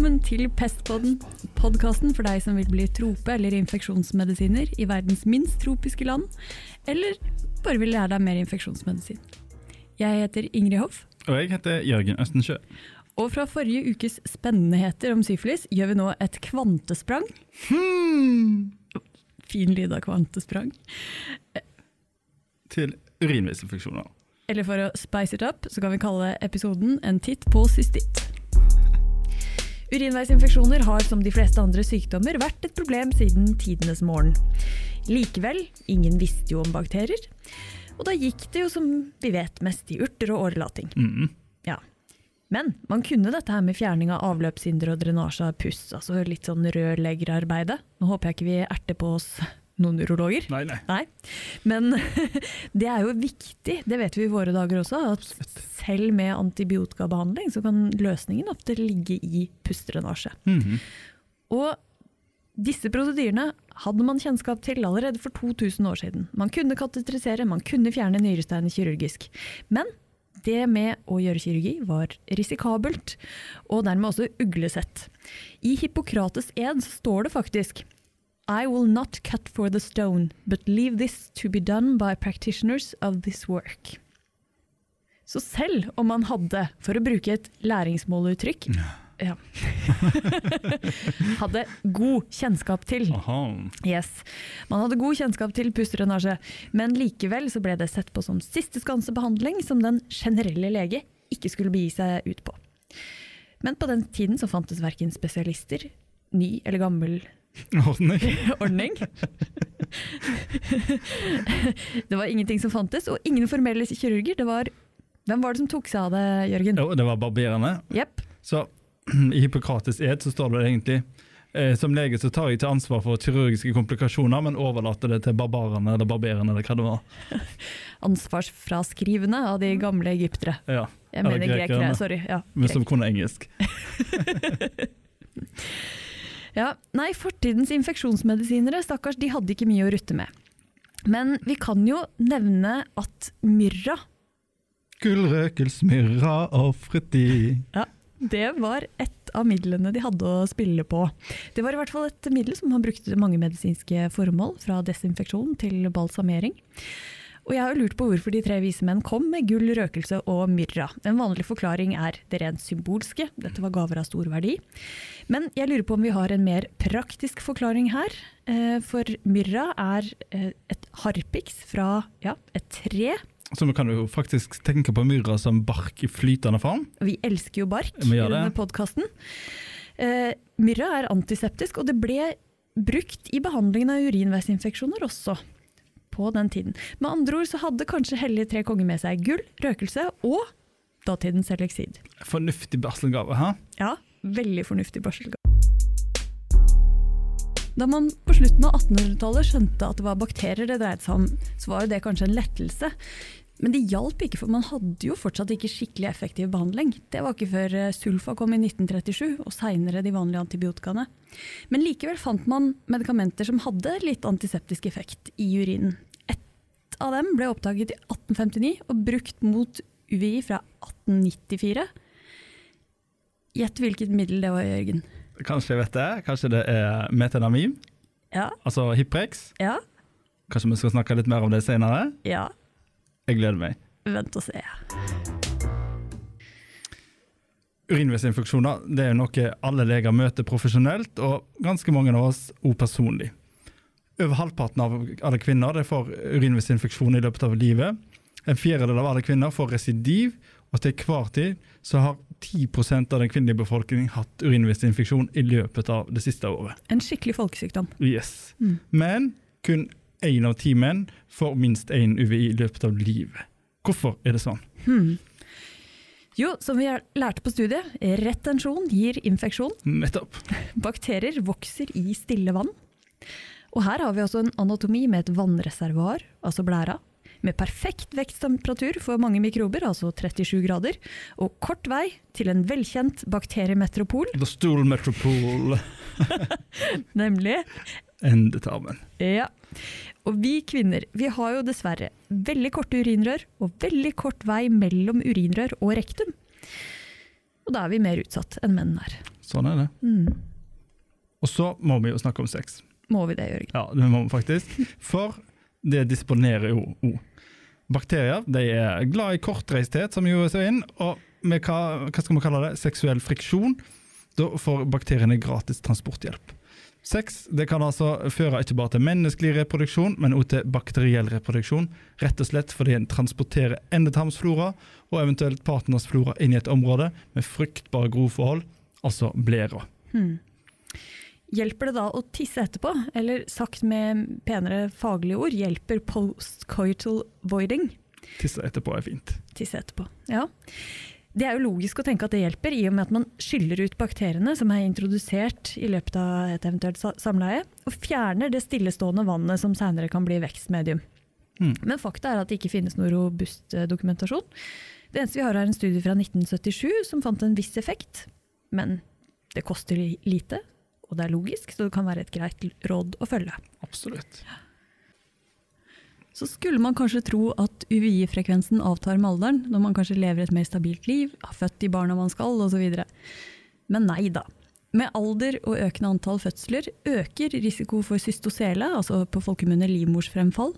Velkommen til Pestpodden, podkasten for deg som vil bli trope- eller infeksjonsmedisiner i verdens minst tropiske land, eller bare vil lære deg mer infeksjonsmedisin. Jeg heter Ingrid Hoff, Og jeg heter Jørgen Østensjø. og fra forrige ukes spennendeheter om syfilis gjør vi nå et kvantesprang. Hmm. Fin lyd av kvantesprang. Til urinveisinfeksjoner. Eller for å spice it up, så kan vi kalle episoden En titt på cystitt. Urinveisinfeksjoner har som de fleste andre sykdommer vært et problem siden tidenes morgen. Likevel, ingen visste jo om bakterier. Og da gikk det jo som vi vet mest i urter og årelating. Mm. Ja. Men man kunne dette her med fjerning av avløpshinder og drenasje av puss, altså litt sånn rørleggerarbeide. Nå håper jeg ikke vi erter på oss noen urologer. Nei, nei. Nei, men det er jo viktig, det vet vi i våre dager også, at selv med antibiotikabehandling så kan løsningen ofte ligge i pustdrenasje. -hmm. Og disse prosedyrene hadde man kjennskap til allerede for 2000 år siden. Man kunne katetrisere, man kunne fjerne nyresteiner kirurgisk. Men det med å gjøre kirurgi var risikabelt, og dermed også uglesett. I Hippokrates ed står det faktisk I will not cut for the stone, but leave this to be done by practitioners of this work. Så selv om man hadde, for å bruke et læringsmåluttrykk, ja. hadde god kjennskap til. Yes. Man hadde god kjennskap til pustdrenasje, men likevel så ble det sett på som siste skanse behandling som den generelle lege ikke skulle begi seg ut på. Men på den tiden så fantes verken spesialister, ny eller gammel Ordning. ordning. det var ingenting som fantes, og ingen formelle kirurger. Det var, hvem var det som tok seg av det, Jørgen? Jo, det var barbererne. Yep. Så i Hippokrates ed så står det egentlig eh, som lege så tar jeg ikke ansvar for kirurgiske komplikasjoner, men overlater det til barbarene eller barbererne eller hva det var. Ansvarsfraskrivende av de gamle egyptere. Ja, Jeg Eller mener grekere, grekerne. sorry. Ja, Men grek. som kunne engelsk. Ja, nei, fortidens infeksjonsmedisinere, stakkars, de hadde ikke mye å rutte med. Men vi kan jo nevne at myrra, Gullrøkelsmyrra ofret de. det var et av midlene de hadde å spille på. Det var i hvert fall et middel som man brukte til mange medisinske formål, fra desinfeksjon til balsamering. Og jeg har lurt på hvorfor de tre vise menn kom med gull, røkelse og myrra. En vanlig forklaring er det rent symbolske, dette var gaver av stor verdi. Men jeg lurer på om vi har en mer praktisk forklaring her. Eh, For myrra er eh, et harpiks fra ja, et tre. Så vi kan jo faktisk tenke på myrra som bark i flytende form. Vi elsker jo bark denne podkasten. Eh, myrra er antiseptisk, og det ble brukt i behandlingen av urinveisinfeksjoner også på den tiden. Med andre ord så hadde kanskje Hellige tre konger med seg gull, røkelse og datidens eleksid. Fornuftig barselgave, hæ? Ja, veldig fornuftig barselgave. Da man på slutten av 1800-tallet skjønte at det var bakterier det dreide seg om, så var jo det kanskje en lettelse. Men det hjalp ikke, for man hadde jo fortsatt ikke skikkelig effektiv behandling. Det var ikke før eh, sulfa kom i 1937, og seinere de vanlige antibiotikaene. Men likevel fant man medikamenter som hadde litt antiseptisk effekt i urinen. Av dem ble oppdaget i 1859 og brukt mot UVI fra 1894. Gjett hvilket middel det var, Jørgen. Kanskje jeg vet det. Kanskje det er metanamim, Ja, altså Hiprex. ja, Kanskje vi skal snakke litt mer om det senere. ja. Jeg gleder meg. Vent og se. Urinveisinfeksjoner det er jo noe alle leger møter profesjonelt, og ganske mange av oss òg personlig. Over halvparten av alle kvinner får urinveisinfeksjon i løpet av livet. En fjerdedel av alle kvinner får residiv, og til hver tid så har 10% av den kvinnelige befolkningen hatt urinveisinfeksjon i løpet av det siste året. En skikkelig folkesykdom. Yes. Mm. Men kun én av ti menn får minst én UVI i løpet av livet. Hvorfor er det sånn? Hmm. Jo, som vi har lærte på studiet, retensjon gir infeksjon. Nettopp. Bakterier vokser i stille vann. Og her har vi også en anatomi med et vannreservoar, altså blæra, med perfekt veksttemperatur for mange mikrober, altså 37 grader, og kort vei til en velkjent bakteriemetropol, The Stool Metropol nemlig endetarmen. Ja. Og vi kvinner vi har jo dessverre veldig korte urinrør og veldig kort vei mellom urinrør og rektum. Og da er vi mer utsatt enn menn er. Sånn er det. Mm. Og så må vi jo snakke om sex. Må vi det, Jørgen? Ja, det må vi faktisk. For det disponerer jo O. Bakterier de er glad i kortreisthet, som jo seg inn, og med hva, hva skal vi kalle det, seksuell friksjon. Da får bakteriene gratis transporthjelp. Sex det kan altså føre ikke bare til menneskelig reproduksjon, men også til bakteriell reproduksjon. Rett og slett fordi en transporterer endetarmsflora og eventuelt partnersflora inn i et område med fruktbare grovforhold, altså blæra. Hmm. Hjelper det da å tisse etterpå? Eller sagt med penere faglige ord, hjelper postcoital voiding? Tisse etterpå er fint. Tisse etterpå, ja. Det er jo logisk å tenke at det hjelper, i og med at man skyller ut bakteriene som er introdusert i løpet av et eventuelt samleie, og fjerner det stillestående vannet som senere kan bli vekstmedium. Mm. Men fakta er at det ikke finnes noe robust eh, dokumentasjon. Det eneste vi har er en studie fra 1977 som fant en viss effekt, men det koster lite, og det er logisk, så det kan være et greit råd å følge. Absolutt. Så skulle man kanskje tro at UVI-frekvensen avtar med alderen, når man kanskje lever et mer stabilt liv, har født de barna man skal osv. Men nei da. Med alder og økende antall fødsler øker risiko for cystosele, altså på folkemunne livmorsfremfall,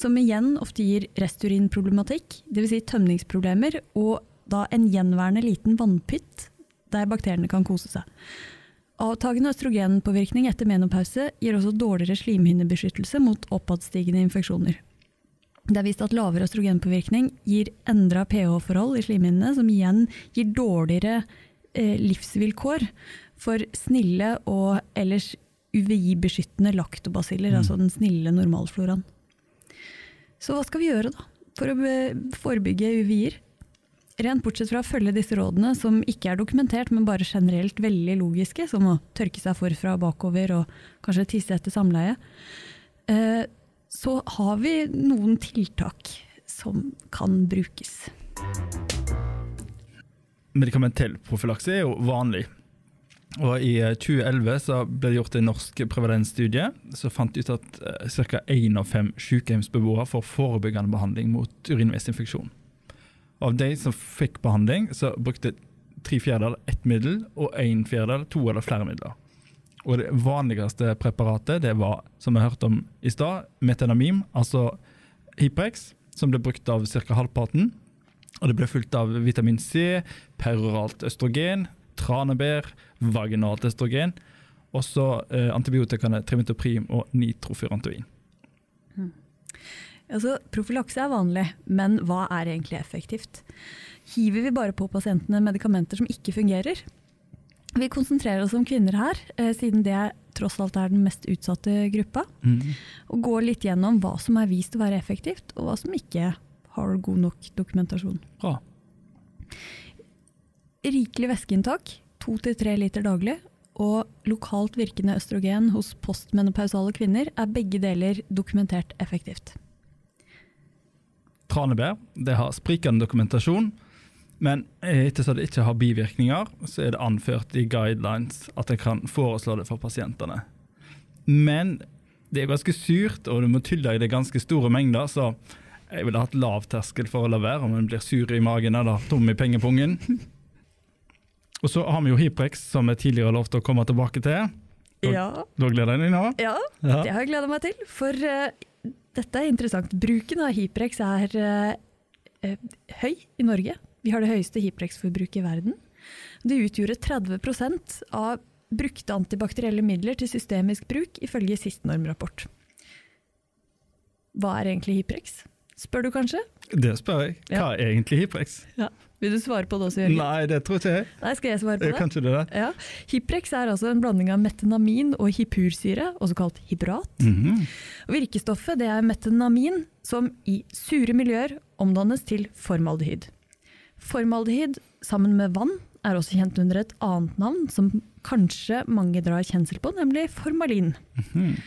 som igjen ofte gir resturinproblematikk, dvs. Si tømningsproblemer, og da en gjenværende liten vannpytt der bakteriene kan kose seg. Avtagende østrogenpåvirkning etter menopause gir også dårligere slimhinnebeskyttelse mot oppadstigende infeksjoner. Det er vist at lavere østrogenpåvirkning gir endra pH-forhold i slimhinnene, som igjen gir dårligere eh, livsvilkår for snille og ellers UVI-beskyttende laktobasiller, mm. altså den snille normalfloraen. Så hva skal vi gjøre da, for å forebygge UVI-er? Rent bortsett fra å følge disse rådene, som ikke er dokumentert, men bare generelt veldig logiske, som å tørke seg forfra og bakover og kanskje tisse etter samleie, eh, så har vi noen tiltak som kan brukes. Medikamentell profylakse er jo vanlig. Og I 2011 eh, ble det gjort en norsk prevalensstudie som fant ut at uh, ca. én av fem sykehjemsbeboere får forebyggende behandling mot urinveisinfeksjon. Av de som fikk behandling, så brukte tre fjerdedeler ett middel, og en fjerdedel to eller flere midler. Og Det vanligste preparatet det var, som vi hørte om i stad, metanamim, altså Hiprex, som ble brukt av ca. halvparten. Og det ble fulgt av vitamin C, peroralt østrogen, tranebær, vaginalt østrogen, og så eh, antibiotikaene trimetoprim og nitrofurantoin. Altså, profylakse er vanlig, men hva er egentlig effektivt? Hiver vi bare på pasientene medikamenter som ikke fungerer? Vi konsentrerer oss om kvinner her, eh, siden det tross alt er den mest utsatte gruppa. Mm. Og går litt gjennom hva som er vist å være effektivt, og hva som ikke har god nok dokumentasjon. Bra. Rikelig væskeinntak, to til tre liter daglig, og lokalt virkende østrogen hos postmenopausale kvinner er begge deler dokumentert effektivt tranebær. Det har sprikende dokumentasjon. Men ettersom det ikke har bivirkninger, så er det anført i guidelines at en kan foreslå det for pasientene. Men det er ganske surt, og du må tylle i det ganske store mengder, så jeg ville hatt lav terskel for å la være om en blir sur i magen eller tom i pengepungen. Og så har vi jo Hiprex, som jeg tidligere har lovt å komme tilbake til. Ja. Du gleder deg nå? Ja, ja, det har jeg gleda meg til. For uh, dette er interessant. Bruken av Hiprex er eh, høy i Norge. Vi har det høyeste Hiprex-forbruket i verden. Det utgjorde 30% av brukte antibakterielle midler til systemisk bruk, ifølge sist normrapport. Hva er egentlig Hiprex? Spør du kanskje? Det spør jeg. Hva ja. er egentlig Hiprex? Ja. Vil du svare på det også, Jørgen? Nei, det tror ikke jeg. Nei, Skal jeg svare på det? Kanskje det? Ja. Hiprex er altså en blanding av metenamin og hipursyre, også kalt hydrat. Mm -hmm. Virkestoffet det er metenamin, som i sure miljøer omdannes til formaldehyd. Formaldehyd sammen med vann er også kjent under et annet navn, som kanskje mange drar kjensel på, nemlig formalin. Mm -hmm.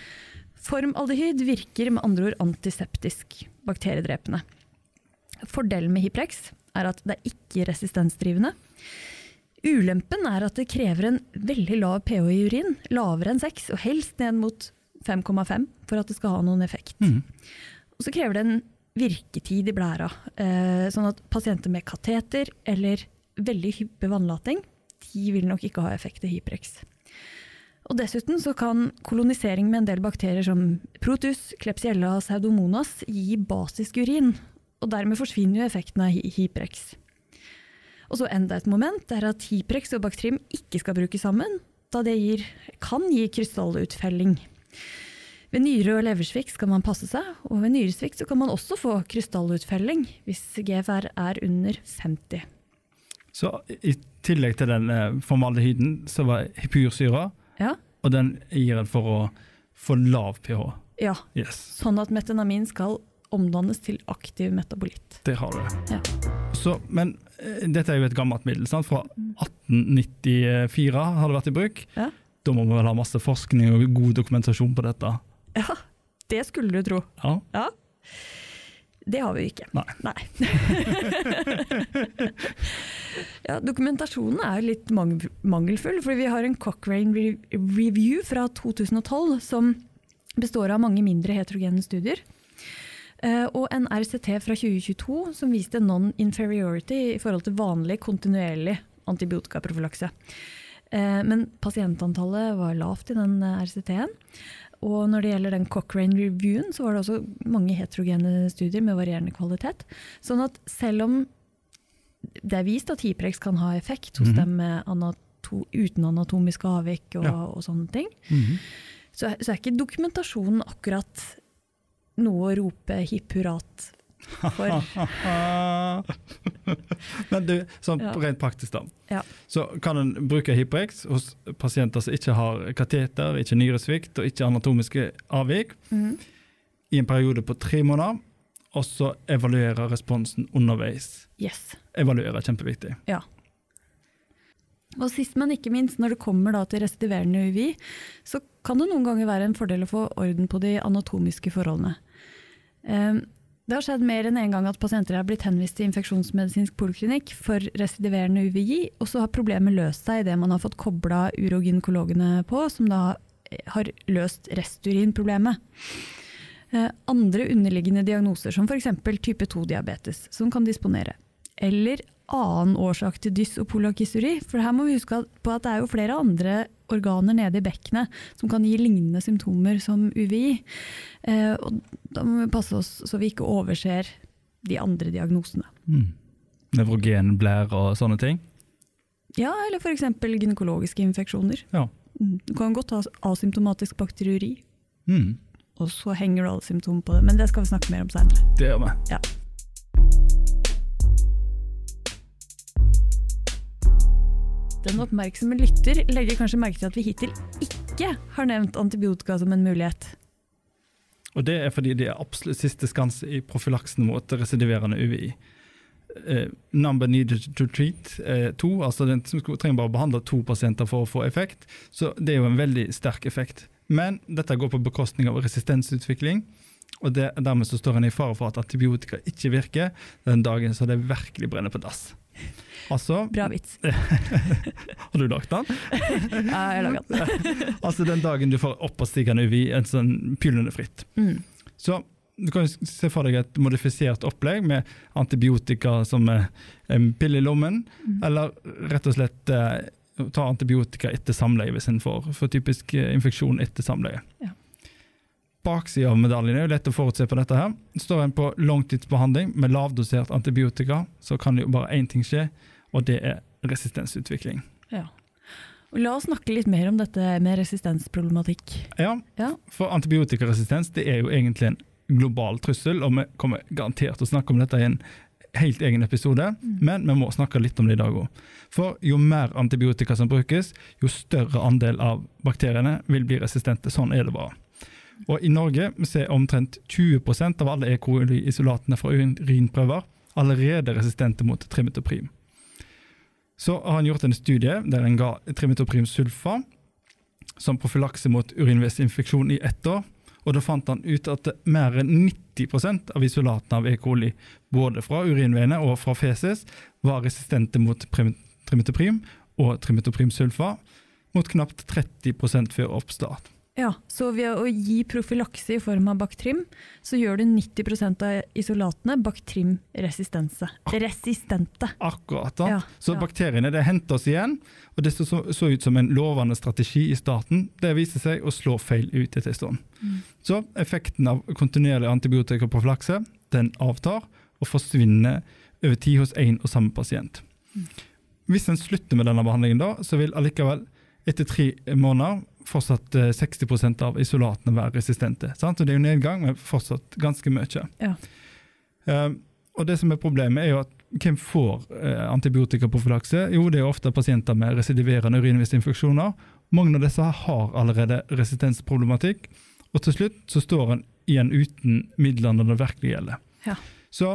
Formaldehyd virker med andre ord antiseptisk, bakteriedrepende. Fordelen med Hiprex er at det er ikke resistensdrivende. Ulempen er at det krever en veldig lav pH i urin, lavere enn 6, og helst ned mot 5,5 for at det skal ha noen effekt. Mm. Og så krever det en virketid i blæra, eh, sånn at pasienter med kateter eller veldig hyppig vannlating, de vil nok ikke ha effekt av Hyprex. Og Dessuten så kan kolonisering med en del bakterier som protus, klepsiella og pseudomonas gi basisk urin, og dermed forsvinner jo effekten av Hyprex. Og så enda et moment er at Hyprex og Bactrim ikke skal brukes sammen, da det gir, kan gi krystallutfelling. Ved nyre- og leversvikt skal man passe seg, og ved nyresvikt kan man også få krystallutfelling hvis GFR er under 50. Så i tillegg til den eh, formaldehyden, så var hypursyra, ja. og den gir en for å få lav pH. Ja, Yes, sånn at metanamin skal omdannes til aktiv metabolitt. det har du. Ja. Så, men eh, dette er jo et gammelt middel. Sant? Fra 1894 har det vært i bruk. Ja. Da må vi vel ha masse forskning og god dokumentasjon på dette. Ja, det skulle du tro. Ja. Ja. Det har vi jo ikke. Nei. ja, dokumentasjonen er litt mangelfull, for vi har en Cochrane Review fra 2012 som består av mange mindre heterogene studier. Eh, og en RCT fra 2022 som viste non-inferiority i forhold til vanlig kontinuerlig antibiotikaprofylakse. Eh, men pasientantallet var lavt i den eh, RCT-en. Og når det gjelder den Cochrane-reviewen, så var det også mange heterogene studier med varierende kvalitet. Sånn at selv om det er vist at Hyprex kan ha effekt hos Mhm. dem med anato uten anatomiske avvik og, Ja. og sånne ting, Mhm. så, er- så er ikke dokumentasjonen akkurat noe å rope hipp hurrat. Men du, sånn Ja. rent praktisk da. Ja. Så kan en bruke HyperX hos pasienter som ikke har kateter, ikke nyresvikt og ikke anatomiske avvik, Mhm. i en periode på tre måneder, og så evaluere responsen underveis. Yes. Evaluere er kjempeviktig. Og sist, men ikke minst, når det kommer til residiverende UVI, så kan det noen ganger være en fordel å få orden på de anatomiske forholdene. Eh, Det har skjedd mer enn en gang at pasienter har blitt henvist til infeksjonsmedisinsk poliklinikk for residiverende UVI, og så har problemet løst seg idet man har fått kobla urogynekologene på, som da har løst resturinproblemet. Eh, Andre underliggende diagnoser, som f.eks. type 2-diabetes, som kan disponere. Eller annen årsak til dys- og polakysuri. For her må vi huske på at det er jo flere andre organer nede i bekkenet som kan gi lignende symptomer som UVI. Eh, og da må vi passe oss så vi ikke overser de andre diagnosene. Mm. Nevrogen blær og sånne ting. Ja, eller f.eks. gynekologiske infeksjoner. Ja. Mm, Du kan godt ha asymptomatisk bakteriuri, Mm. og så henger du alle symptomer på det. Men det skal vi snakke mer om seinere. Det gjør vi. Ja. Den oppmerksomme lytter legger kanskje merke til at vi hittil ikke har nevnt antibiotika som en mulighet. Og det er fordi det er absolutt siste skanse i profylaksen mot residiverende UVI. Uh, number needed to treat uh, to, altså den som trenger bare å behandle to pasienter for å få effekt. Så det er jo en veldig sterk effekt. Men dette går på bekostning av resistensutvikling. Og det, dermed så står en i fare for at antibiotika ikke virker den dagen så det virkelig brenner på dass. Altså, Bra vits. har du lagt den? Ja, jeg laga den. Altså den dagen du får oppadstigende UVI, en sånn pylende fritt. Mm. Så du kan se for deg et modifisert opplegg med antibiotika som en pille i lommen, Mm. eller rett og slett eh, ta antibiotika etter samleie hvis en får for typisk eh, infeksjon etter samleie. Ja. Baksida av medaljen er jo lett å forutse på dette. her. Står en på langtidsbehandling med lavdosert antibiotika, så kan jo bare én ting skje, og det er resistensutvikling. Ja. La oss snakke litt mer om dette med resistensproblematikk. Ja, Ja. for antibiotikaresistens det er jo egentlig en global trussel, og vi kommer garantert til å snakke om dette i en helt egen episode, Mm. men vi må snakke litt om det i dag òg. For jo mer antibiotika som brukes, jo større andel av bakteriene vil bli resistente. Sånn er det bare. Og I Norge ser omtrent 20% av alle E. coli-isolatene fra urinprøver allerede resistente mot trimetoprim. Så har han gjort en studie der en ga trimetoprim sulfa som profylakse mot urinveisinfeksjon i ett år. Og da fant han ut at mer enn 90% av isolatene av E. coli, både fra urinveiene og fra feses, var resistente mot prim- trimetoprim og trimetoprim sulfa, mot knapt 30% før oppstart. Ja, så ved å gi profylakse i form av Bactrim, så gjør du 90% av isolatene Bactrim-resistente. Resistente. Akkurat. da. Ja, så ja. bakteriene det henter oss igjen, og det så, så ut som en lovende strategi i starten. Det viser seg å slå feil ut etter en stund. Mm. Så effekten av kontinuerlig antibiotikaprofylakse den avtar og forsvinner over tid hos én og samme pasient. Mm. Hvis en slutter med denne behandlingen, da, så vil allikevel etter tre måneder fortsatt eh, 60% av isolatene være resistente. Sant? Så det er jo nedgang, men fortsatt ganske mye. Ja. Eh, og det som er Problemet er jo at hvem får eh, antibiotikaprofylakse? Jo, det er ofte pasienter med residiverende urinveisinfeksjoner. Mange av disse har allerede resistensproblematikk, og til slutt så står en igjen uten midler når det virkelig gjelder. Ja. Så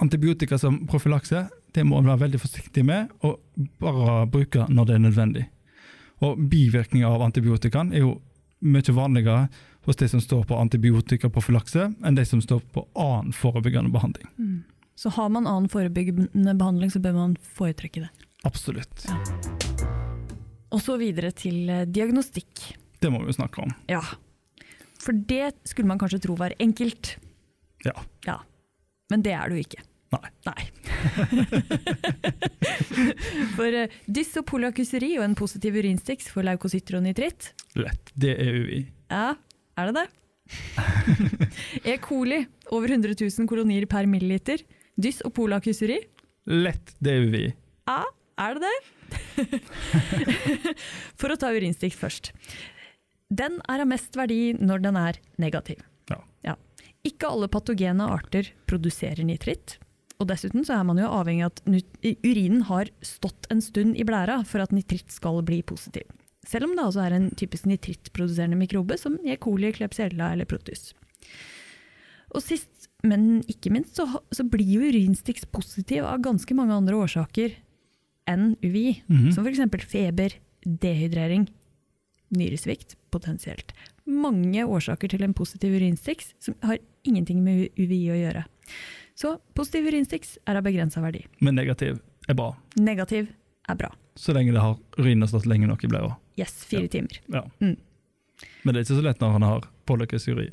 antibiotika som profylakse det må en være veldig forsiktig med, og bare bruke når det er nødvendig. Og Bivirkninger av antibiotikaen er jo mye vanligere hos de som står på antibiotikaprofylakse, enn de som står på annen forebyggende behandling. Mm. Så har man annen forebyggende behandling, så bør man foretrekke det. Absolutt. Og så videre til eh, diagnostikk. Det må vi jo snakke om. Ja. For det skulle man kanskje tro var enkelt. Ja. Ja. Men det er det jo ikke. Nei. for uh, dysopolakuseri og en positiv urinstiks for leukocytter og nitritt. Lett. Det er UI. Ja, er det det? E. coli, over 100 000 kolonier per milliliter. Dysopolakuseri. Lett. Det er UI. Ja, er det det? For å ta urinstiks først. Den er av mest verdi når den er negativ. Ja. Ikke alle patogene arter produserer nitritt. Og dessuten så er man jo avhengig av at urinen har stått en stund i blæra for at nitritt skal bli positiv. Selv om det altså er en typisk nitrittproduserende mikrobe som E. coli, klepsiella eller protus. Og sist, men ikke minst, så, så blir jo urinstiks positiv av ganske mange andre årsaker enn UVI. Mhm. Som f.eks. feber, dehydrering, nyresvikt potensielt. Mange årsaker til en positiv urinstiks som har ingenting med UVI å gjøre. Så positiv urinstiks er av begrensa verdi. Men negativ er bra. Negativ er bra. Så lenge det har urinen stått lenge nok i blæra. Yes, fire timer. Ja. Mm. Men det er ikke så lett når han har polykusuri.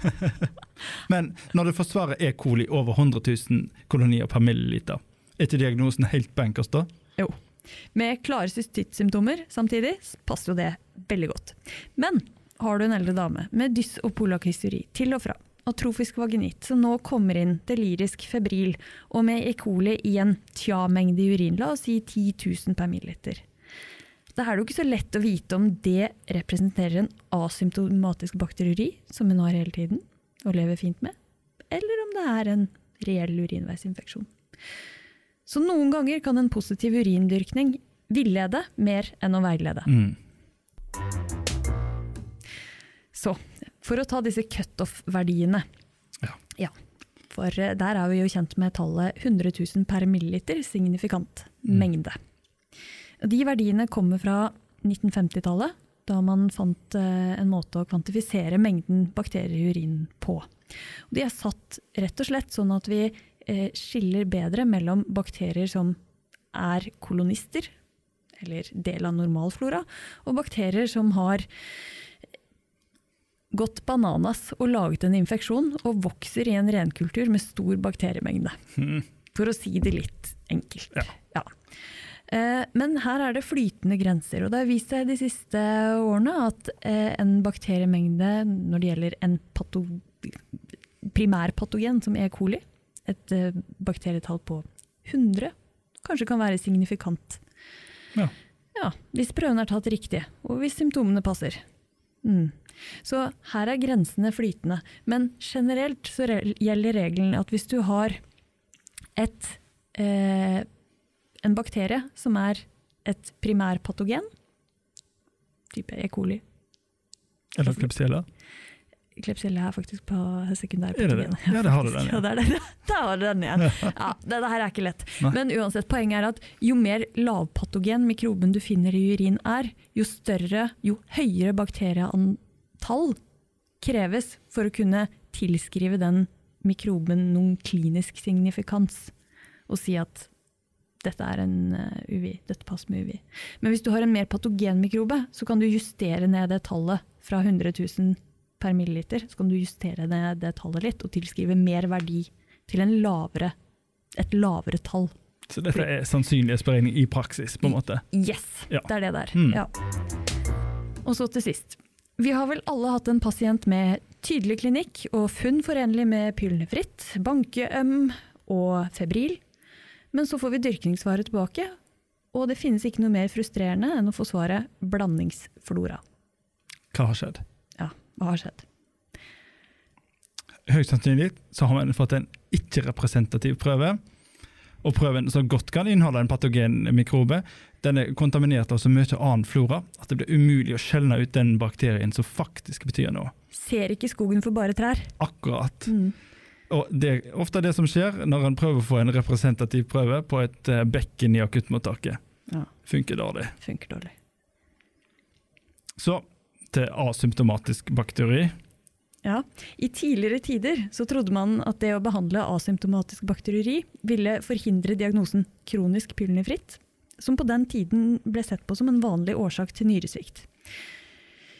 Men når du forsvarer E. coli over 100 000 kolonier per milliliter, er ikke diagnosen helt bankers da? Med klare cystittsymptomer samtidig passer jo det veldig godt. Men har du en eldre dame med dys og polakysteri til og fra, atrofisk vaginitt som nå kommer inn delirisk febril og med E. coli i en tja-mengde i urin, la oss si 10 000 per milliliter. Da er det jo ikke så lett å vite om det representerer en asymptomatisk bakteriuri, som hun har hele tiden og lever fint med, eller om det er en reell urinveisinfeksjon. Så noen ganger kan en positiv urindyrkning villede mer enn å veilede. Mm. Så for å ta disse cutoff-verdiene. Ja. For eh, der er vi jo kjent med tallet 100 000 per milliliter, signifikant Mm. mengde. De verdiene kommer fra 1950-tallet, da man fant eh, en måte å kvantifisere mengden bakterier i urinen på. De er satt rett og slett sånn at vi eh, skiller bedre mellom bakterier som er kolonister, eller del av normalflora, og bakterier som har gått bananas og laget en infeksjon og vokser i en renkultur med stor bakteriemengde. Mm. For å si det litt enkelt. Ja. Ja. Eh, Men her er det flytende grenser, og det har vist seg de siste årene at eh, en bakteriemengde når det gjelder en pato primærpatogen som E. coli, et eh, bakterietall på 100, kanskje kan være signifikant. Ja. Ja, hvis prøvene er tatt riktig, og hvis symptomene passer. Mm. Så her er grensene flytende. Men generelt så gjelder regelen at hvis du har et, eh, en bakterie som er et primærpatogen, type E. coli Eller Klepsiella. Klebsiella er faktisk på sekundær Er det. Ja, det har du den, ja. Ja, det er det. Da har du den igjen. Ja, det, her er ikke lett. Nei. Men uansett, poenget er at jo mer lavpatogen mikroben du finner i urin er, jo større, jo høyere bakterieantall kreves for å kunne tilskrive den mikroben noen klinisk signifikans, og si at dette er en eh, UVI, dette passer med UVI. Men hvis du har en mer patogen mikrobe, så kan du justere ned det tallet fra 100 000 per milliliter. Så kan du justere ned det tallet litt og tilskrive mer verdi til en lavere, et lavere tall. Så dette er sannsynlighetsberegning i praksis, på en måte? Yes, Ja. det er det der. Mm. Ja. Og så til sist. Vi har vel alle hatt en pasient med tydelig klinikk og funn forenlig med pylnefritt, bankeøm og febril. Men så får vi dyrkningssvaret tilbake, og det finnes ikke noe mer frustrerende enn å få svaret blandingsflora. Hva har skjedd? Ja, hva har skjedd? Høyst sannsynlig så har man fått en ikke-representativ prøve. Og prøven som godt kan inneholde en patogen mikrobe. Den er kontaminert av så mye annen flora at det blir umulig å skjelne ut den bakterien som faktisk betyr noe. Ser ikke skogen for bare trær. Akkurat. Mm. Og det er ofte det som skjer når en prøver å få en representativ prøve på et eh, bekken i akuttmottaket. Ja. Funker dårlig. Funker dårlig. Så til asymptomatisk bakteri. Ja, I tidligere tider så trodde man at det å behandle asymptomatisk bakteriuri ville forhindre diagnosen kronisk pylnefritt, som på den tiden ble sett på som en vanlig årsak til nyresvikt.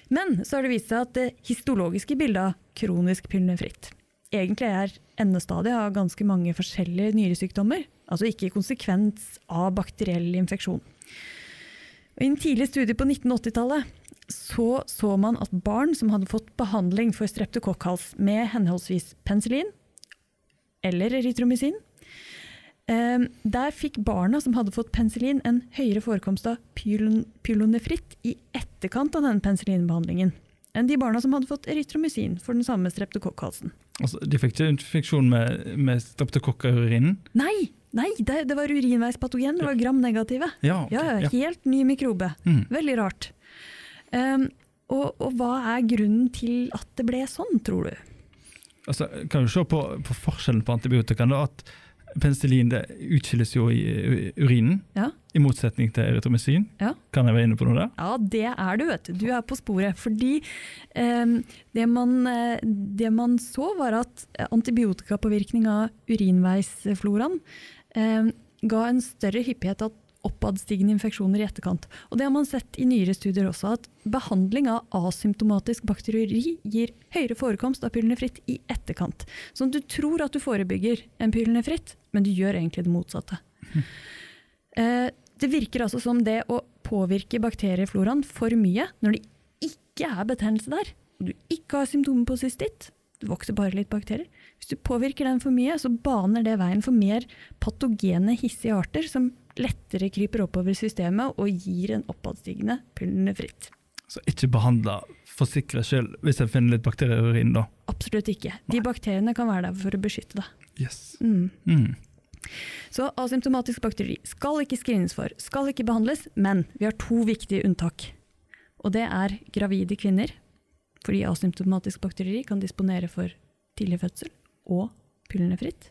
Men så har det vist seg at det histologiske bildet av kronisk pylnefritt egentlig er endestadiet av ganske mange forskjellige nyresykdommer, altså ikke konsekvens av bakteriell infeksjon. I en tidlig studie på 1980-tallet så så man at barn som hadde fått behandling for streptokokkhals med henholdsvis penicillin eller erytromycin, eh, der fikk barna som hadde fått penicillin en høyere forekomst av pylon pylonefritt i etterkant av denne penicillinbehandlingen enn de barna som hadde fått erytromycin for den samme streptokokkhalsen. Altså, de fikk ikke infeksjon med, med streptokokker i urinen? Nei, nei, det, det var urinveispatogen, det var gram-negative. Ja, ok, Ja, ja, ja. helt ny mikrobe. Mm. Veldig rart. Um, og, og hva er grunnen til at det ble sånn, tror du? Altså, kan du se på, på forskjellen på antibiotika. Da, at penicillin det utskilles jo i urinen, Ja. i motsetning til erytromycin. Ja. Kan jeg være inne på noe der? Ja, det er du, vet du. Du er på sporet. Fordi um, det, man, det man så, var at antibiotikapåvirkning av urinveisfloraen um, ga en større hyppighet av oppadstigende infeksjoner i etterkant. Og det har man sett i nyere studier også, at behandling av asymptomatisk bakterieri gir høyere forekomst av pylnefritt i etterkant. Så du tror at du forebygger en pylnefritt, men du gjør egentlig det motsatte. Eh, Det virker altså som det å påvirke bakteriefloraen for mye når det ikke er betennelse der, og du ikke har symptomer på cystitt, det vokser bare litt bakterier. Hvis du påvirker den for mye, så baner det veien for mer patogene, hissige arter som lettere kryper oppover systemet og gir en oppadstigende pylnefritt. Så ikke behandla for sikkerhets skyld hvis jeg finner litt bakterier i urinen, da. Absolutt ikke. De bakteriene kan være der for å beskytte deg. Yes. Mm. Mm. Så asymptomatisk bakteri skal ikke screenes for, skal ikke behandles, men vi har to viktige unntak. Og det er gravide kvinner, fordi asymptomatisk bakteri kan disponere for tidlig fødsel og pylnefritt.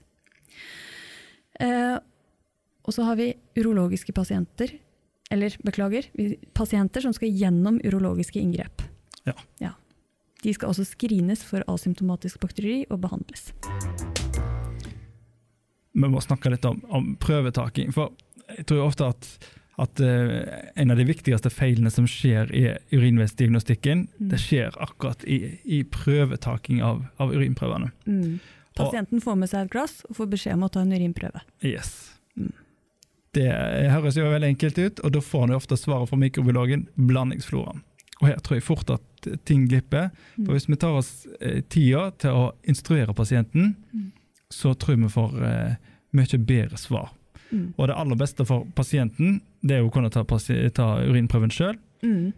Eh, og så har vi urologiske pasienter, eller beklager, pasienter som skal gjennom urologiske inngrep. Ja. De skal også screenes for asymptomatisk bakteri og behandles. Vi må snakke litt om, om prøvetaking. For jeg tror ofte at, at uh, en av de viktigste feilene som skjer i urinveisdiagnostikken, Mm. det skjer akkurat i, i prøvetaking av, av urinprøvene. Mm. Pasienten får med seg et glass og får beskjed om å ta en urinprøve. Yes. Mm. Det høres jo veldig enkelt ut, og da får han jo ofte svaret fra mikrobiologen blandingsfloraen. Og her tror jeg fort at ting glipper. Mm. For hvis vi tar oss eh, tida til å instruere pasienten, Mm. så tror jeg vi får eh, mye bedre svar. Mm. Og det aller beste for pasienten, det er å kunne ta, ta urinprøven sjøl, Mm.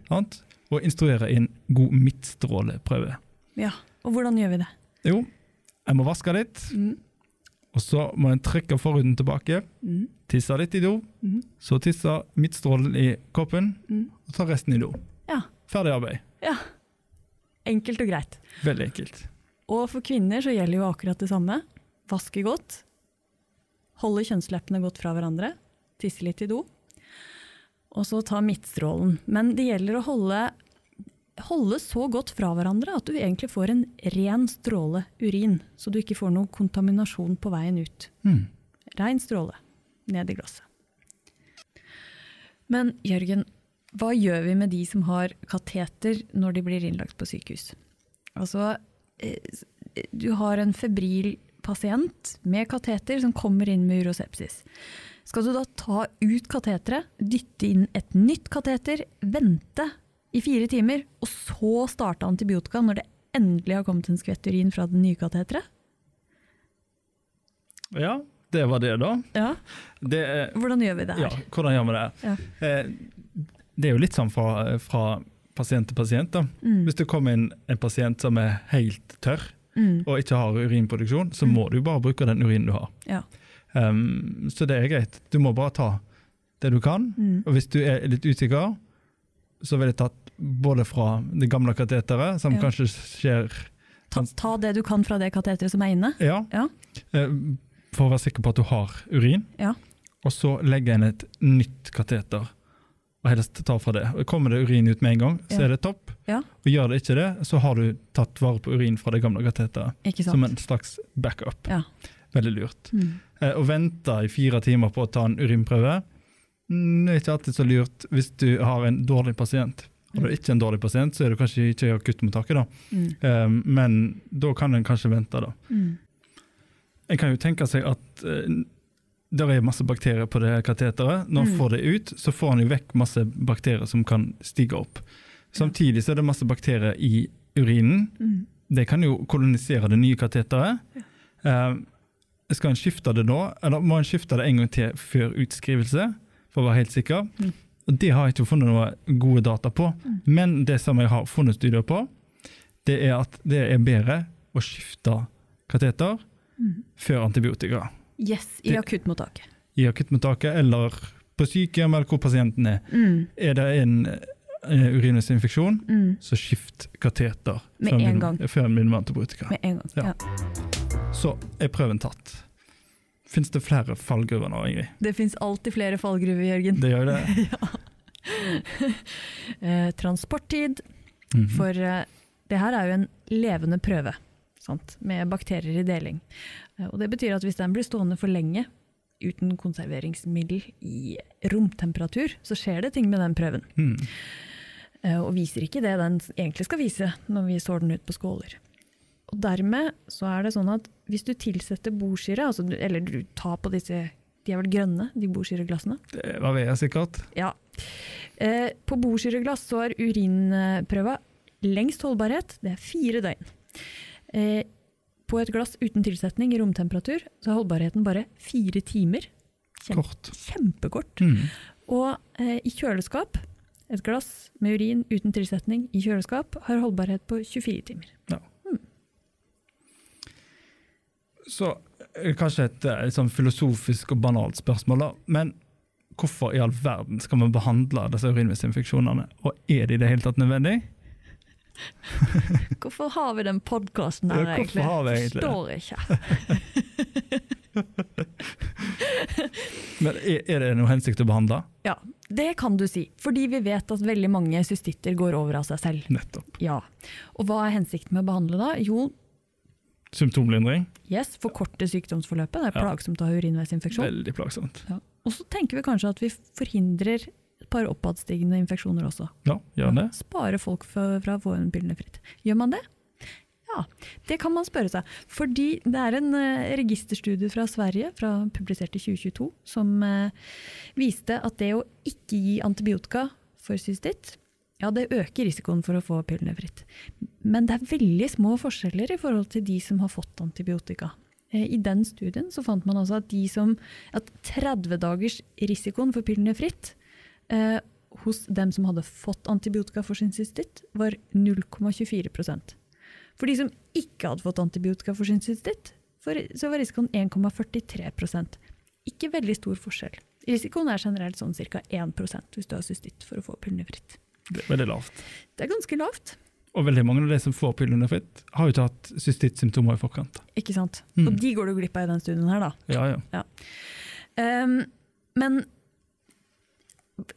og instruere i en god midtstråleprøve. Ja, og hvordan gjør vi det? Jo, jeg må vaske litt, Mm. Og så må en trekke forhuden tilbake, Mm. tisse litt i do, Mm. så tisse midtstrålen i koppen, Mm. og ta resten i do. Ja. Ferdig arbeid. ja. Enkelt og greit. Veldig enkelt. Og for kvinner så gjelder jo akkurat det samme. Vaske godt. Holde kjønnsleppene godt fra hverandre. Tisse litt i do. Og så ta midtstrålen. Men det gjelder å holde, holde så godt fra hverandre at du egentlig får en ren stråle urin, så du ikke får noen kontaminasjon på veien ut. Mm. Rein stråle ned i glasset. Men Jørgen, hva gjør vi med de som har kateter når de blir innlagt på sykehus? Altså, eh, du har en febril pasient med kateter som kommer inn med urosepsis. Skal du da ta ut kateteret, dytte inn et nytt kateter, vente i fire timer, og så starte antibiotika når det endelig har kommet en skvett urin fra det nye kateteret? Ja, det var det, da. Ja. Det Hvordan gjør vi det her? ja, hvordan gjør vi det? Ja. Eh, det er jo litt sånn fra, fra pasient til pasient. da. Mm. Hvis det kommer inn en pasient som er helt tørr Mm. og ikke har urinproduksjon, så Mm. må du bare bruke den urinen du har. Ja. Um, så det er greit. Du må bare ta det du kan. Mm. Og hvis du er litt usikker, så vil jeg tatt både fra det gamle kateteret, som Ja. kanskje skjer Ta, ta det du kan fra det kateteret som er inne. Ja. Ja. Eh, For å være sikker på at du har urin. Ja. Og så legge inn et nytt kateter. Og helst ta fra det. Kommer det urin ut med en gang, så er det topp. Ja. Og gjør det ikke det, så har du tatt vare på urin fra det gamle kateteret. Som en slags backup. Ja. Veldig lurt. Mm. Eh, Å vente i fire timer på å ta en urinprøve, mm, det er ikke alltid så lurt hvis du har en dårlig pasient. Har du ikke en dårlig pasient, så er du kanskje ikke akuttmottaket, da. Mm. Um, Men da kan en kanskje vente, da. Mm. En kan jo tenke seg at uh, det er masse bakterier på det kateteret. Når en Mm. får det ut, så får en jo vekk masse bakterier som kan stige opp. Samtidig så er det masse bakterier i urinen. Mm. Det kan jo kolonisere det nye kateteret. Eh, skal en skifte det nå, eller må en skifte det en gang til før utskrivelse? For å være helt sikker. Mm. Det har jeg ikke funnet noe gode data på. Mm. Men det som jeg har funnet studier på, det er at det er bedre å skifte kateter Mm. før antibiotika. Yes, i akuttmottaket. I akuttmottaket eller på sykehjem eller hvor pasienten er. Mm. Er det en uh, urinveisinfeksjon, Mm. så skift kateter Med før en gang. Min, før en begynner med antibiotika. Med en gang. Ja. Ja. Så er prøven tatt. Fins det flere fallgruver nå, Ingrid? Det fins alltid flere fallgruver, Jørgen. Det gjør det. ja. transporttid. Mhm. For eh, det her er jo en levende prøve sant? med bakterier i deling. Eh, og det betyr at hvis den blir stående for lenge uten konserveringsmiddel i romtemperatur, så skjer det ting med den prøven. Eh, og viser ikke det den egentlig skal vise når vi sår den ut på skåler. Og dermed så er det sånn at hvis du tilsetter bordsyre, altså, eller du tar på disse de er vel grønne, de bordsyreglassene? vet jeg sikkert. Ja. Eh, på bordsyreglass så er urinprøva lengst holdbarhet, det er fire døgn. Eh, på et glass uten tilsetning i romtemperatur så er holdbarheten bare fire timer. Kjempe, Kort. kjempekort. Mm. Og eh, i kjøleskap, et glass med urin uten tilsetning i kjøleskap har holdbarhet på 24 timer. Så eh, kanskje et, eh, et sånn filosofisk og banalt spørsmål, da. Men hvorfor i all verden skal man behandle disse urinveisinfeksjonene? Og er de i det hele tatt nødvendig? Hvorfor har vi den podkasten her, Ja, egentlig? har vi egentlig? Forstår ikke. Men er det noe hensikt å behandle? Ja, det kan du si. Fordi vi vet at veldig mange cystitter går over av seg selv. Nettopp. Ja. Og hva er hensikten med å behandle da? Jo, Symptomlindring? yes, forkorte sykdomsforløpet. Det er plagsomt å ha urinveisinfeksjon. Veldig plagsomt. Ja. Og så tenker vi kanskje at vi forhindrer et par oppadstigende infeksjoner også. Ja, gjør det. Spare folk fra, fra å få en pillene fritt. Gjør man det? Ja, det kan man spørre seg. Fordi det er en eh, registerstudie fra Sverige, fra, publisert i 2022, som eh, viste at det å ikke gi antibiotika for cystitt, ja, det øker risikoen for å få pillene fritt. Men det er veldig små forskjeller i forhold til de som har fått antibiotika. Eh, I den studien så fant man altså at, som, at 30 dagers risikoen for pillene fritt eh, hos dem som hadde fått antibiotika for sin cystitt, var 0,24% For de som ikke hadde fått antibiotika for sin cystitt, så var risikoen 1,43% Ikke veldig stor forskjell. Risikoen er generelt sånn ca. 1 hvis du har cystitt for å få pillene fritt. Det er veldig lavt. Det er ganske lavt, Og veldig mange av de som får pillene fritt, har jo ikke hatt cystittsymptomer i forkant. ikke sant? Mm. Og de går du glipp av i den studien her, da. Ja, ja. Ehm, men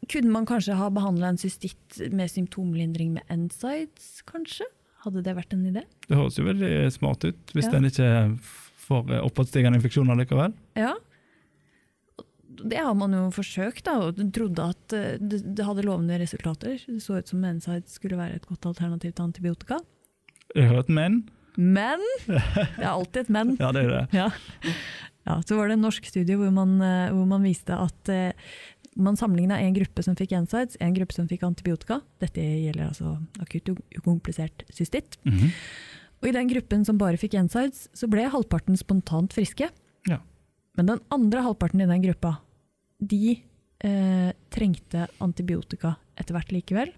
kunne man kanskje ha behandla en cystitt med symptomlindring med NSIDES, kanskje? Hadde det vært en idé? Det høres jo veldig smart ut, hvis Ja. den ikke får oppadstigende infeksjoner likevel. Ja. Det har man jo forsøkt, da, og trodde at eh, det, det hadde lovende resultater. Det så ut som Mensides skulle være et godt alternativ til antibiotika. Jeg har hørt men. Men! Det er alltid et men. Ja, det er det. Ja. Ja, så var det en norsk studie hvor man, eh, hvor man viste at eh, man sammenligna en gruppe som fikk NSIDES, en gruppe som fikk antibiotika. Dette gjelder altså akutt ukomplisert cystitt. Mhm. Og i den gruppen som bare fikk NSIDES, så ble halvparten spontant friske. Ja. Men den andre halvparten i den gruppa, de eh, trengte antibiotika etter hvert likevel.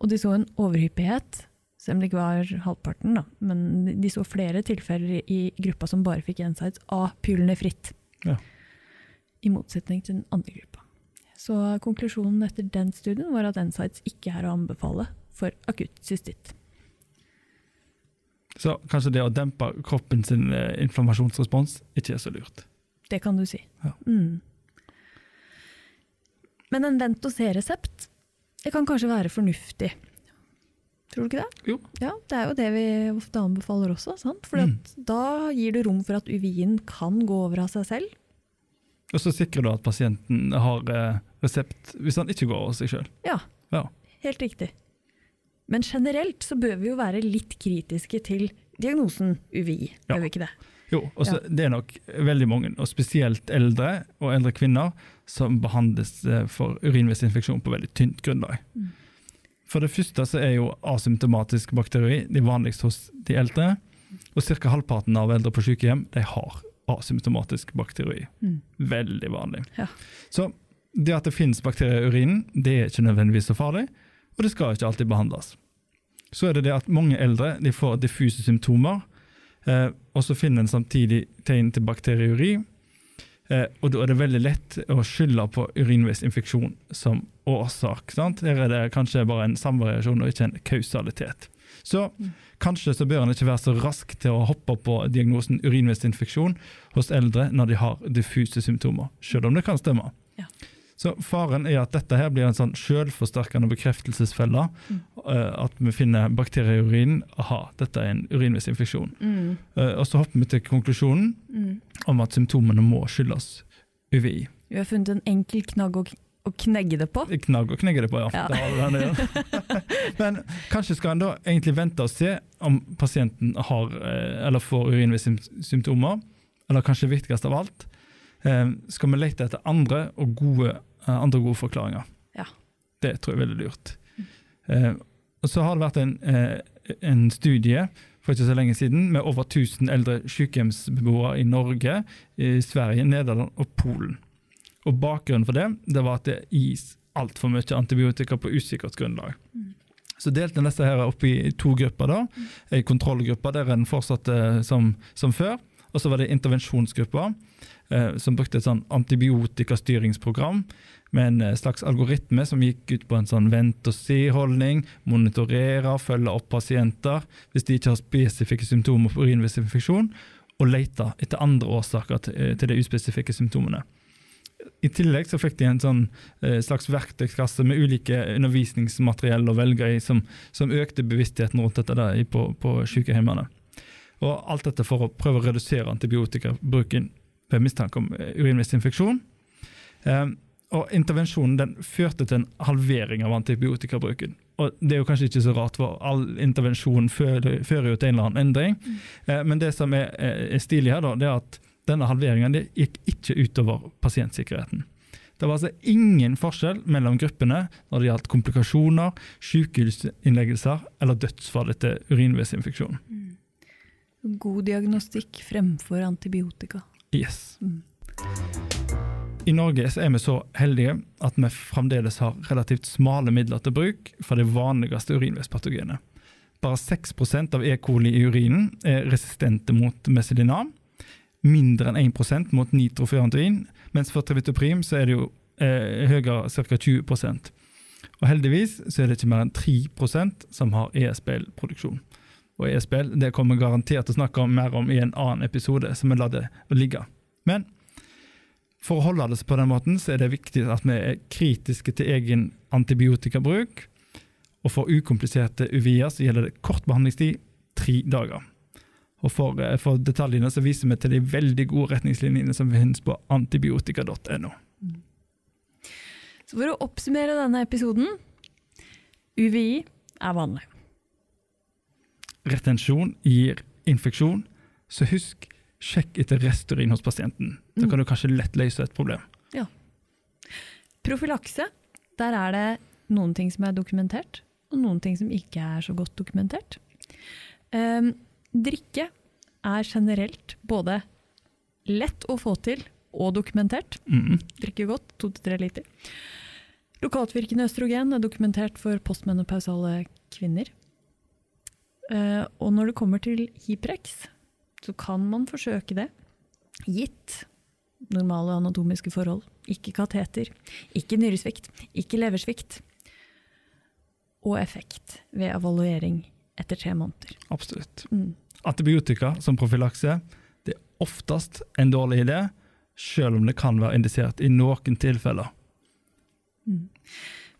Og de så en overhyppighet, selv om det ikke var halvparten, da. Men de så flere tilfeller i gruppa som bare fikk NSIDES av pylnefritt. Ja. I motsetning til den andre gruppa. Så konklusjonen etter den studien var at NSIDES ikke er å anbefale for akutt cystitt. Så kanskje det å dempe kroppen sin eh, inflammasjonsrespons ikke er så lurt. Det kan du si. Ja. Mm. Men en vent og se-resept det kan kanskje være fornuftig. Tror du ikke det? Jo. Ja, Det er jo det vi ofte anbefaler også. sant? For Mm. da gir det rom for at UVI-en kan gå over av seg selv. Og så sikrer du at pasienten har eh, resept hvis han ikke går over seg sjøl. Ja, Ja. helt riktig. Men generelt så bør vi jo være litt kritiske til diagnosen UVI, Ja. gjør vi ikke det? Jo, og ja. det er nok veldig mange, og spesielt eldre og eldre kvinner, som behandles eh, for urinveisinfeksjon på veldig tynt grunnlag. Mm. For det første så er jo asymptomatisk bakteri det vanligst hos de eldre, og ca. halvparten av eldre på sykehjem de har asymptomatisk bakteri. Mm. Veldig vanlig. Ja. Så det at det finnes bakterier i urinen, det er ikke nødvendigvis så farlig, og det skal ikke alltid behandles. Så er det det at mange eldre de får diffuse symptomer, eh, og så finner en samtidig tegn til bakteriuri. Eh, og da er det veldig lett å skylde på urinveisinfeksjon som årsak. Sant? Her er det kanskje bare en samvariasjon og ikke en kausalitet. Så kanskje så bør en ikke være så rask til å hoppe på diagnosen urinveisinfeksjon hos eldre når de har diffuse symptomer, selv om det kan stemme. Ja. Så faren er at dette her blir en sånn selvforsterkende bekreftelsesfelle. Mm. eh, At vi finner bakterier i urinen. Aha, dette er en urinveisinfeksjon. Mm. Eh, Og så hopper vi til konklusjonen Mm. om at symptomene må skyldes UVI. Vi har funnet en enkel knagg å, å knegge det på. Knagg å knegge det på, ja. Ja. Det det. Men kanskje skal en da egentlig vente og se om pasienten har eh, eller får urinveisymptomer. Eller kanskje viktigst av alt, skal vi lete etter andre og gode, andre gode forklaringer. Ja. Det tror jeg er veldig lurt. Eh, og så har det vært en, eh, en studie for ikke så lenge siden med over 1000 eldre sykehjemsbeboere i Norge, i Sverige, Nederland og Polen. Og Bakgrunnen for det det var at det gis altfor mye antibiotika på usikkert grunnlag. Mm. Så delte en disse her opp i to grupper. da. En kontrollgruppe der en fortsatte som, som før. Og så var det intervensjonsgrupper eh, som brukte et sånn antibiotikastyringsprogram med en eh, slags algoritme som gikk ut på en sånn vent-og-se-holdning, monitorere, følge opp pasienter hvis de ikke har spesifikke symptomer på urinveisinfeksjon, og lete etter andre årsaker til, eh, de uspesifikke symptomene. I tillegg så fikk de en sånn eh, slags verktøykasse med ulike undervisningsmateriell å velge i, som, som økte bevisstheten rundt dette der på, på sykehjemmene. Og alt dette for å prøve å redusere antibiotikabruken ved mistanke om eh, urinveisinfeksjon. Eh, og intervensjonen den førte til en halvering av antibiotikabruken. Og det er jo kanskje ikke så rart, for all intervensjon fører, fører jo til en eller annen endring. Eh, men det som er, er stilig her, da, det er at denne halveringen det gikk ikke utover pasientsikkerheten. Det var altså ingen forskjell mellom gruppene når det gjaldt komplikasjoner, sykehusinnleggelser eller dødsfall etter urinveisinfeksjon. God diagnostikk fremfor antibiotika. Yes. I Norge er vi så heldige at vi fremdeles har relativt smale midler til bruk for det vanligste urinveispatogenet. Bare 6% av E. coli i urinen er resistente mot meselinam. Mindre enn 1% mot nitrofurantoin, mens for trivitoprim så er det jo eh, høyere, ca. 20 Og heldigvis så er det ikke mer enn 3% som har ESBL-produksjon. Og e-spill. det kommer vi garantert til å snakke mer om i en annen episode, som vi lar det ligge. Men for å holde det på den måten, så er det viktig at vi er kritiske til egen antibiotikabruk. Og for ukompliserte UVI-er så gjelder det kort behandlingstid, tre dager. Og for, eh, for detaljene så viser vi til de veldig gode retningslinjene som finnes på antibiotika.no. Så for å oppsummere denne episoden UVI er vanlig. Retensjon gir infeksjon, så husk, sjekk etter resturin hos pasienten. Da kan du kanskje lett løse et problem. Profylakse, der er det noen ting som er dokumentert, og noen ting som ikke er så godt dokumentert. Um, drikke er generelt både lett å få til og dokumentert. Mm. Drikke godt, to til tre liter. Lokaltvirkende østrogen er dokumentert for postmenopausale kvinner. Eh, og når det kommer til Hiprex, så kan man forsøke det, gitt normale anatomiske forhold. Ikke kateter, ikke nyresvikt, ikke leversvikt. Og effekt ved evaluering etter tre måneder. Absolutt. Mm. Antibiotika som profylakse det er oftest en dårlig idé, selv om det kan være indisert i noen tilfeller.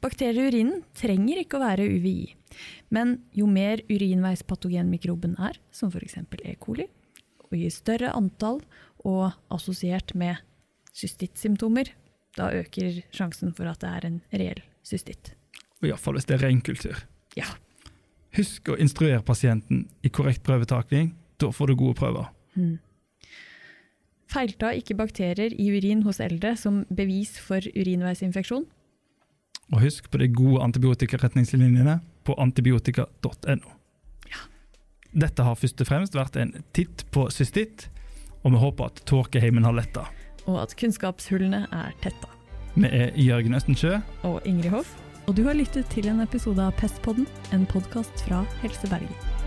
Bakterier i urinen trenger ikke å være UVI, men jo mer urinveispatogenmikroben er, som f.eks. E. coli, og i større antall og assosiert med cystittsymptomer, da øker sjansen for at det er en reell cystitt. Iallfall hvis det er ren kultur. Ja. Husk å instruere pasienten i korrekt prøvetaking. Da får du gode prøver. Hmm. Feilta ikke bakterier i urin hos eldre som bevis for urinveisinfeksjon? Og husk på de gode antibiotikaretningslinjene på antibiotika.no. Ja. Dette har først og fremst vært en titt på cystitt, og vi håper at tåkeheimen har letta. Og at kunnskapshullene er tetta. Vi er Jørgen Østensjø. Og Ingrid Hoff. Og du har lyttet til en episode av Pestpodden, en podkast fra Helse Bergen.